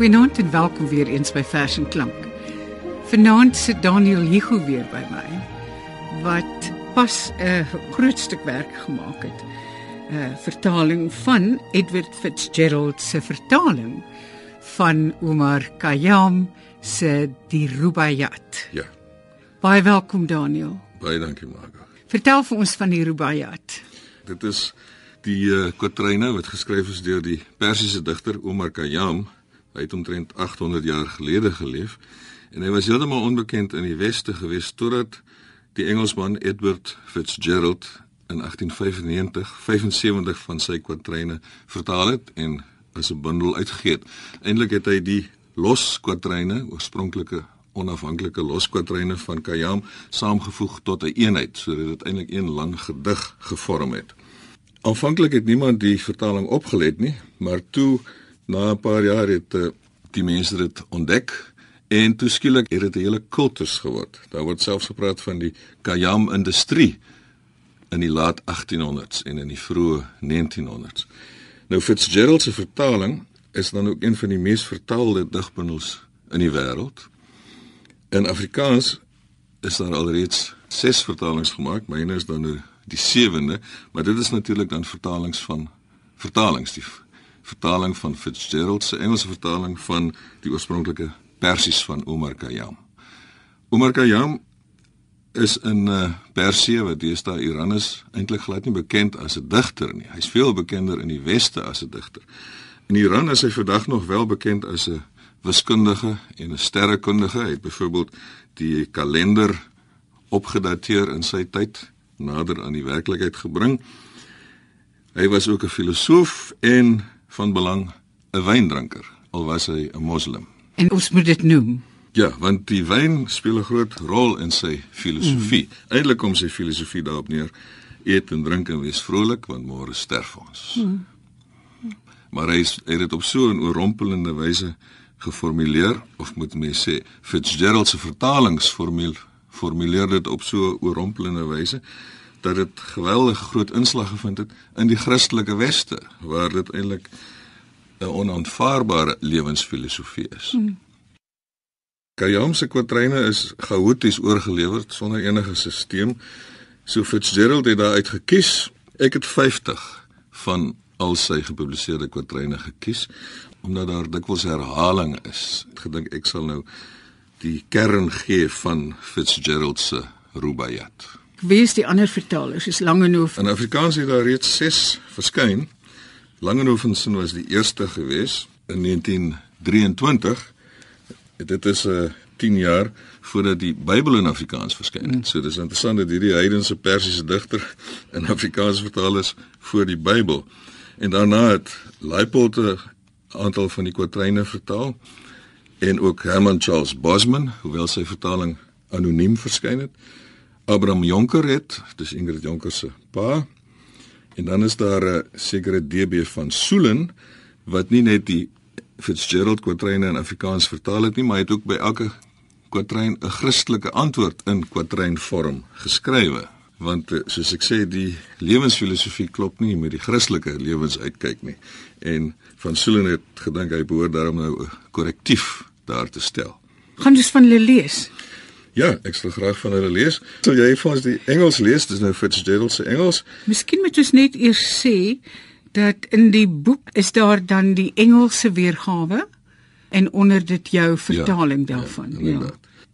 Goeienaand en welkom weer eens by Vers en Klank. Vanaand sit Daniel Hugo weer by my wat pas 'n groot stuk werk gemaak het. 'n Vertaling van Edward Fitzgerald se vertaling van Omar Khayyam se Die Rubaiyat. Ja, Baie welkom Daniel. baie dankie Marga. Vertel vir ons van die Rubaiyat. Dit is die uh, kwatryne wat geskryf is deur die Persiese digter Omar Khayyam. Hy het omtrent 800 jaar gelede geleef en hy was heeltemal onbekend in die weste gewees totdat die Engelsman Edward Fitzgerald in 1895 75 van sy kwatryne vertaal het en as 'n bundel uitgegee het. Eindelik het hy die los kwatryne, oorspronklike onafhanklike los kwatryne van Khayyam saamgevoeg tot 'n een eenheid sodat dit eintlik een lang gedig gevorm het. Aanvanklik het niemand die vertaling opgelet nie, maar toe na 'n paar jaar het uh, die mense dit ontdek en toe skielik het dit 'n hele kultus geword. Daar word selfs gepraat van die Khayyam industrie in die laat 1800s en in die vroeë 1900s. Nou Fitzgerald se vertaling is dan ook een van die mees vertaalde digbundels in die wêreld. In Afrikaans is daar alreeds 6 vertalings gemaak, myne is dan nou die 7de, maar dit is natuurlik dan vertalings van vertalings die vertaling van Fitzgerald se Engelse vertaling van die oorspronklike Persies van Omar Khayyam. Omar Khayyam is in uh, Persië wat deesdae Iran is, eintlik glad nie bekend as 'n digter nie. Hy's veel bekender in die weste as 'n digter. In Iran is hy vandag nog wel bekend as 'n wiskundige en 'n sterrekundige. Hy het byvoorbeeld die kalender opgedateer in sy tyd nader aan die werklikheid gebring. Hy was ook 'n filosoof en van belang 'n wyndrinker, al was hy 'n moslim. En ons moet dit noem. Ja, want die wyn speel 'n groot rol in sy filosofie. Mm. Eintlik kom sy filosofie daarop neer: eet en drink en wees vrolik want môre sterf ons. Mm. Maar hy het dit op so 'n oorrompelende wyse geformuleer of moet mens sê Fitzgerald se vertalingsformule formuleer dit op so 'n oorrompelende wyse dat dit geweldige groot inslag gevind het in die Christelike weste waar dit eintlik 'n onaanvaarbare lewensfilosofie is. Hmm. Khayyam se kwatryne is chaoties oorgelewer sonder enige stelsel. So Fitzgerald het daar uit gekies. Ek het 50 van al sy gepubliseerde kwatryne gekies omdat daar dikwels herhaling is. Ek gedink ek sal nou die kern gee van Fitzgerald se Rubaiyat. Wie is die ander vertalers? Is Langehoven. In Afrikaans het daar reeds 6 verskyn. Langehoven se was die eerste gewees in 1923. Dit is 'n uh, 10 jaar voordat die Bybel in Afrikaans verskyn het. Mm. So dis interessant dat hierdie heidense Persiese digter in Afrikaans vertaal is voor die Bybel. En daarna het Leipold 'n aantal van die kwatryne vertaal en ook Herman Charles Bosman, hoewel sy vertaling anoniem verskyn het. Abraham Jonker het, dis Ingrid Jonker se pa. En dan is daar 'n sekere DB van Soelen wat nie net die Fitzgerald kwatryne in Afrikaans vertaal het nie, maar hy het ook by elke kwatryn 'n Christelike antwoord in kwatrynvorm geskrywe. Want eh, soos ek sê, die lewensfilosofie klop nie met die Christelike lewensuitkyk nie. En van Soelen het gedink hy behoort daarom nou 'n korrektief daar te stel. Gaan dus van hulle lees. Ja, ek sal graag van hulle lees. Sal jy vir ons die Engels lees? Dis nou Fitzgerald se Engels. Miskien moet ons net eers sê dat in die boek is daar dan die Engelse weergawe en onder dit jou vertaling ja, daarvan. Ja, ja.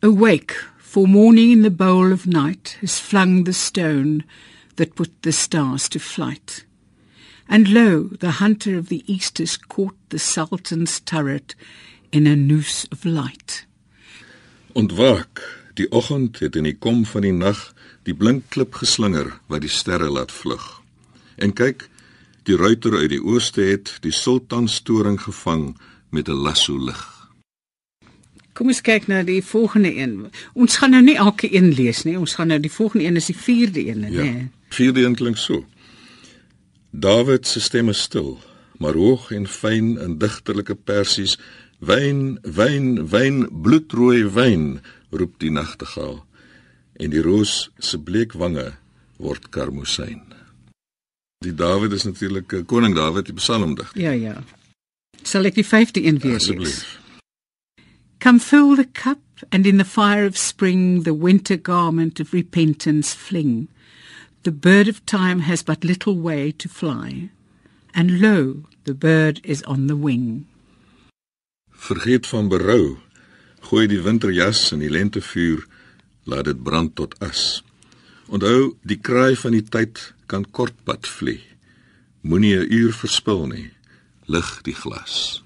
Awake for morning in the bowl of night has flung the stone that put the stars to flight. And lo, the hunter of the east has caught the sultan's turret in a noose of light. Ontwaak Die oggend het in die kom van die nag die blink klip geslinger wat die sterre laat vlug. En kyk, die ruiter uit die ooste het die sultan storing gevang met 'n lasso lig. Kom ons kyk na die volgende een. Ons gaan nou nie elke een lees nie. Ons gaan nou die volgende een is die vierde een, Ja. né? Vierde een klink so. Dawid se stem is stil, maar hoog en fyn in digterlike persies, wyn, wyn, wyn, bloedrooi wyn, roep die nagtegaal. En die roos se bleek wange word karmosyn. Die Dawid is natuurlik eh, koning Dawid, die psalmdigter. Ja, ja. Sal ek die vyfde een weer lees? Asseblief. Come fill the cup, and in the fire of spring the winter garment of repentance fling. The bird of time has but little way to fly, and lo, the bird is on the wing. Vergeet van berou. Gooi die winterjas in die lentevuur, laat dit brand tot as. Onthou, die kraai van die tyd kan kortpad vlieg. Moenie 'n uur verspil nie. Lig die glas.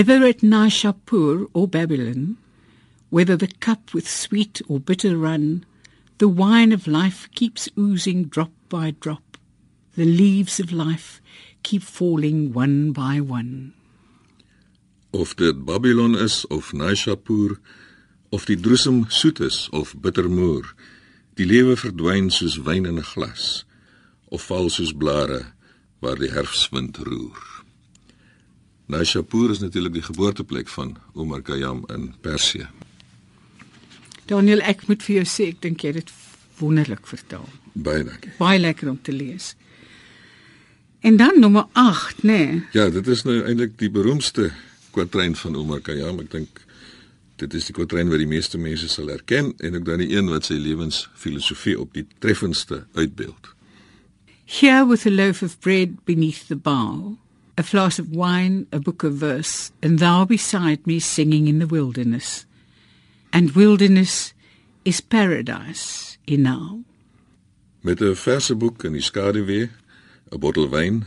Whether at Nishapur or Babylon, whether the cup with sweet or bitter run, the wine of life keeps oozing drop by drop. The leaves of life keep falling one by one. Of dit Babylon is of Nishapur of die droesem soet is of bittermoer, die lewe verdwyn soos wyn in 'n glas of val soos blare waar die herfswind roer. Nishapur is natuurlik die geboorteplek van Omar Khayyam in Persië. Daniel, ek moet vir jou sê ek dink jy het dit wonderlik vertaal. Baie dankie. Baie lekker om te lees. En dan nommer 8, nê? Nee. Ja, dit is nou eintlik die beroemdste kwatryn van Omar Khayyam. Ek dink dit is die kwatryn wat die meeste mense sal herken en ook dan die een wat sy lewensfilosofie op die treffendste uitbeeld. Here with a loaf of bread beneath the bough, a flask of wine, a book of verse, and thou beside me singing in the wilderness. And wilderness is paradise enow. Met 'n verse boek in die skaduwee, 'n bottel wyn,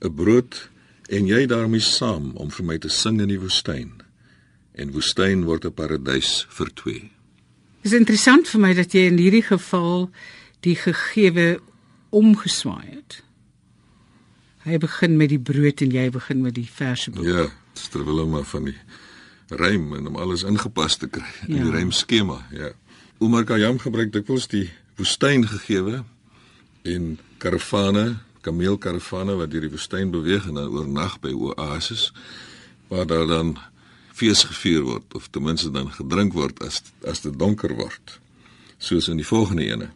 'n brood en jy daarmee saam om vir my te sing in die woestyn. En woestyn word 'n paradys vir twee. Dit is interessant vir my dat jy in hierdie geval die gegewe omgeswaai het. Hy begin met die brood en jy begin met die verse boek. Ja, terwyl hulle maar van die rym en om alles ingepas te kry in Ja. die rymskema, ja. Omar Khayyam gebruik dikwels die woestyn gegewe en karavane, kameelkaravane wat deur die woestyn beweeg en dan oornag by oases waar daar dan fees gevier word of ten minste dan gedrink word as as dit donker word. Soos in die volgende ene.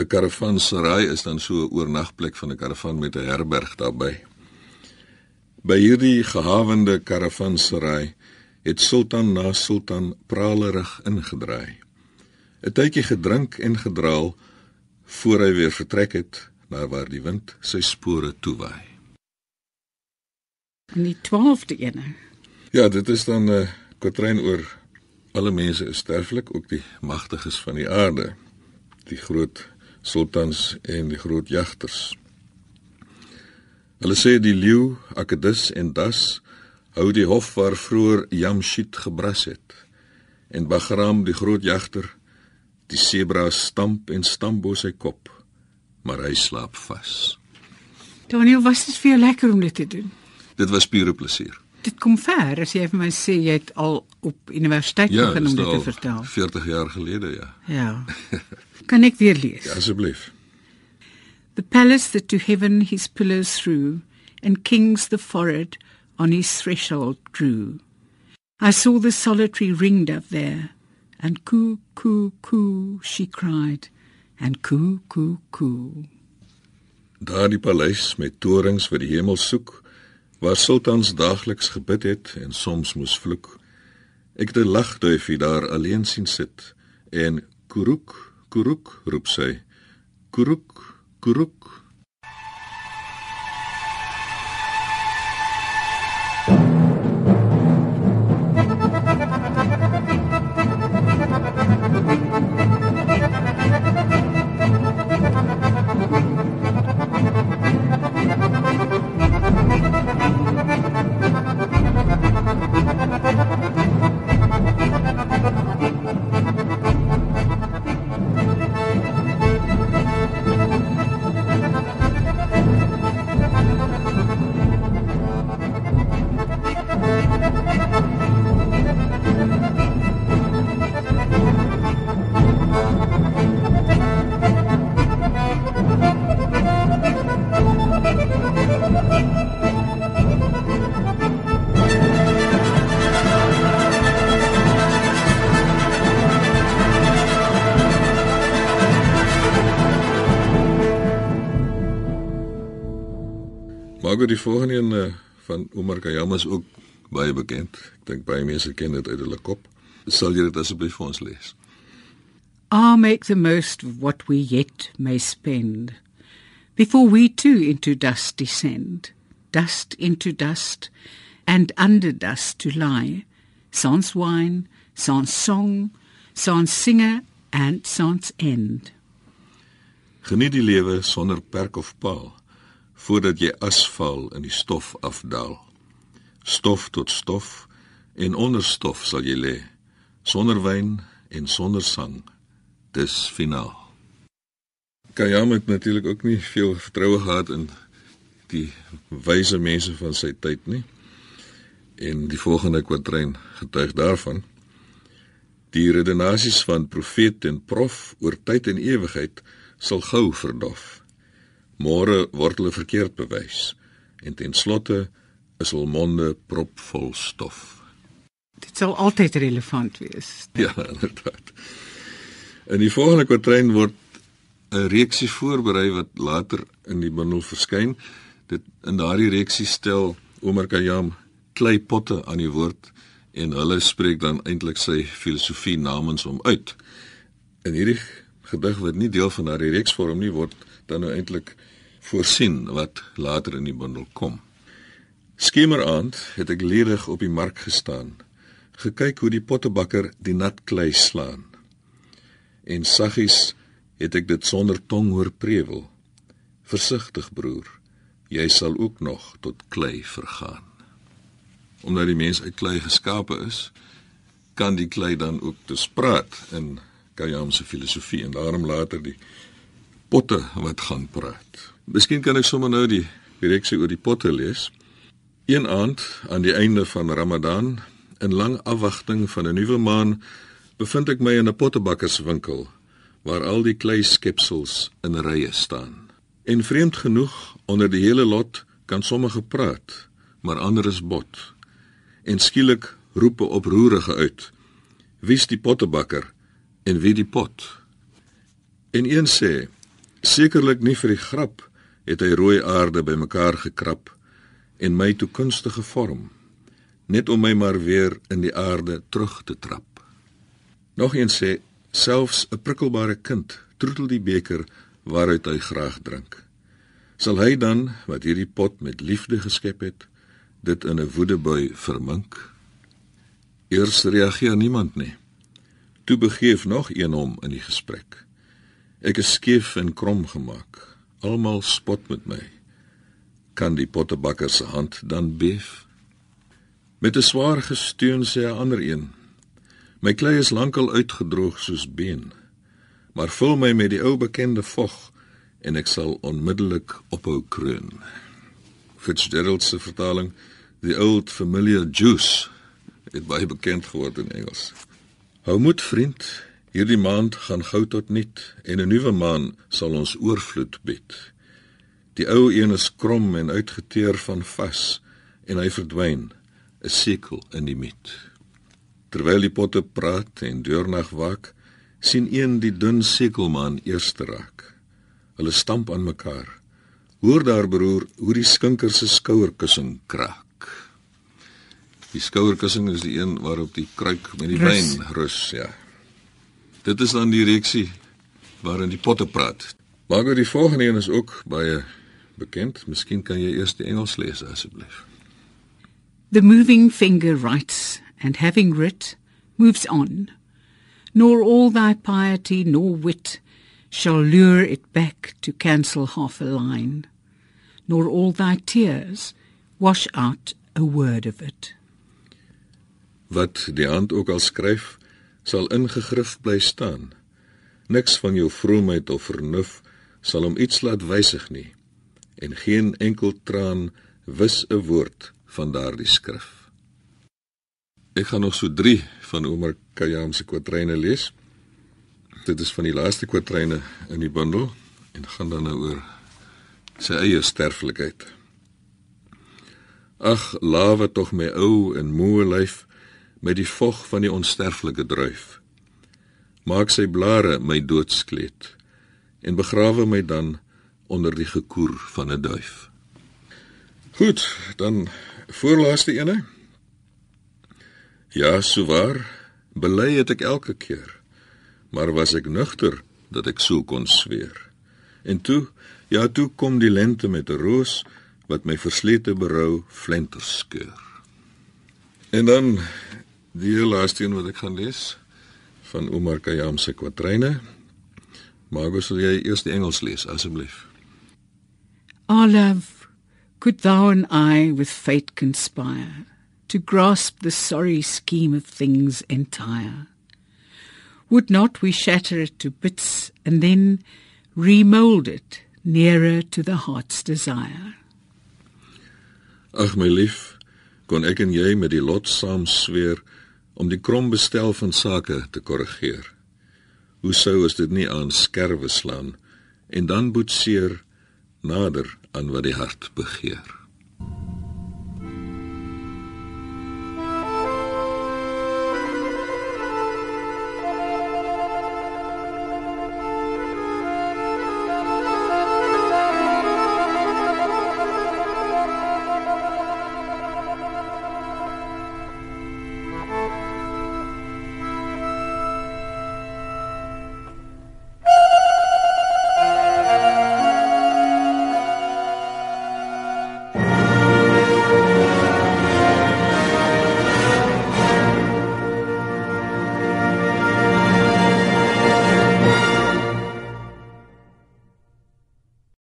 'n Karavanserai is dan so 'n oornagplek van 'n karavan met 'n herberg daarbey. By hierdie gehavende karavanserai het sultan na sultan pralerig ingedraai. 'n Tydjie gedrink en gedraal voor hy weer vertrek het na waar die wind sy spore toewaai. En die 12de ene. Ja, dit is dan 'n uh, kwatryn oor alle mense is sterflik, ook die magtiges van die aarde, die groot sultans en die groot jagters. Hulle sê die leeu, akedus en das hou die hof waar vroeër Jamshid gebras het. En Bagram, die groot jagter, die sebra stamp en stamp bo sy kop, maar hy slaap vas. Daniel, was dit vir jou lekker om dit te doen? Dit was pure plesier. Dit kom ver as jy vir my sê jy het al op universiteit Ja, begin om dit te vertel. 40 jaar gelede, ja. Ja. Kan ek weer lees? Ja, asseblief. The palace that to heaven his pillars threw, and kings the forehead on his threshold drew. I saw the solitary ringdove there, and coo, coo, coo, she cried, and coo, coo, coo. Daardie paleis met torings wat die hemel soek, waar sultans daagliks gebid het en soms moes vloek. Ek het 'n lagduifie daar alleen sien sit en kuruk, kuruk roep sy. Kuruk, kuruk. Maar goed, die volgende een uh, van Omar Khayyam is ook baie bekend. Ek dink baie mense ken dit uit hulle kop. Sal jy dit asseblief vir ons lees? Ah, make the most of what we yet may spend, before we too into dust descend, dust into dust, and under dust to lie, sans wine, sans song, sans singer, and sans end. Geniet die lewe sonder perk of paal voordat jy asval in die stof afdaal. Stof tot stof en onder stof sal jy lê, sonder wyn en sonder sang. Dis finaal. Kayam het natuurlik ook nie veel vertroue gehad in die wyse mense van sy tyd nie. En die volgende kwatryn getuig daarvan. Die redenasies van profeet en prof oor tyd en ewigheid sal gou verdof. Môre word hulle verkeerd bewys en ten slotte is hul monde propvol stof. Dit sal altyd relevant wees. Ja, inderdaad. In die volgende kwatryn word 'n reeksie voorberei wat later in die bundel verskyn. Dit in daardie reeksie stel Omar Khayyam kleipotte aan die woord en hulle spreek dan eintlik sy filosofie namens hom uit. In hierdie gedig wat nie deel van daardie reeks vorm nie word dan nou eintlik voorsien wat later in die bundel kom. Skemeraand het ek ledig op die mark gestaan, gekyk hoe die pottebakker die nat klei slaan. En saggies het ek dit sonder tong hoor prewel. Versigtig broer, jy sal ook nog tot klei vergaan. Omdat die mens uit klei geskape is, kan die klei dan ook te spraak in Kayam se filosofie en daarom later die potte wat gaan praat. Miskien kan ek sommer nou die direksie oor die potte lees. Een aand aan die einde van Ramadan, in lang afwagting van 'n nuwe maan, bevind ek my in 'n pottebakkerswinkel waar al die klei skepsels in rye staan. En vreemd genoeg, onder die hele lot kan sommige praat, maar ander is bot. En skielik roepe oproerige uit: Wie's die pottebakker en wie die pot? En een sê: Sekerlik nie vir die grap het hy rooi aarde bymekaar gekrap en my toe kunstige vorm net om my maar weer in die aarde terug te trap. Nog een sê selfs 'n prikkelbare kind troetel die beker waaruit hy graag drink. Sal hy dan wat hierdie pot met liefde geskep het, dit in 'n woedebui vermink? Eers reageer niemand nie. Toe begeef nog een hom in die gesprek. Ek is skief en krom gemaak. Almal spot met my. Kan die pottebakker se hand dan beef? Met 'n swaar gesteun sê 'n ander een: My klei is lankal uitgedroog soos been, maar vul my met die ou bekende vog en ek sal onmiddellik ophou kroon. Fitzgerald se vertaling: The old familiar juice, dit baie bekend geword in Engels. Hou moed vriend, Hierdie maand gaan gou tot niet en 'n nuwe maan sal ons oorvloed bied. Die ou een is krom en uitgeteer van vas en hy verdwyn, 'n sekel in die miet. Terwyl die potte praat en deurnag wak, sien een die dun sekelmaan eers raak. Hulle stamp aan mekaar. Hoor daar broer, hoe die skinker se skouerkussing kraak. Die skouerkussing is die een waarop die kruik met die wyn rus, ja. Dit is dan die reeksie waarin die potte praat. Maar oor die volgende een is ook baie bekend. Miskien kan jy eers die Engels lees asseblief. The moving finger writes and having writ moves on. Nor all thy piety nor wit shall lure it back to cancel half a line, nor all thy tears wash out a word of it. Wat die hand ook al skryf, sal ingegrif bly staan. Niks van jou vroomheid of vernuf sal hom iets laat wysig nie en geen enkel traan wis 'n woord van daardie skrif. Ek gaan nog so 3 van Omar Khayyam se kwatryne lees. Dit is van die laaste kwatryne in die bundel en gaan dan nou oor sy eie sterflikheid. Ag, lawe tog my ou en moe lyf met die vog van die onsterflike druif. Maak sy blare my doodskleed en begrawe my dan onder die gekoer van 'n duif. Goed, dan voorlaaste ene. Ja, souwaar, bely het ek elke keer, maar was ek nugter dat ek so kon sweer. En toe, ja, toe kom die lente met 'n roos wat my verslete berou flenters skeur. En dan Die laaste een wat ek gaan lees van Omar Khayyam se kwatryne. Maar gou sal jy eers die Engels lees asseblief. Our love could thou and I with fate conspire to grasp the sorry scheme of things entire would not we shatter it to bits and then remold it nearer to the heart's desire Ag my lief kon ek en jy met die lot saam sweer om die krom bestel van sake te korrigeer. Hoe sou as dit nie aan skerwe slaan en dan boetseer nader aan wat die hart begeer.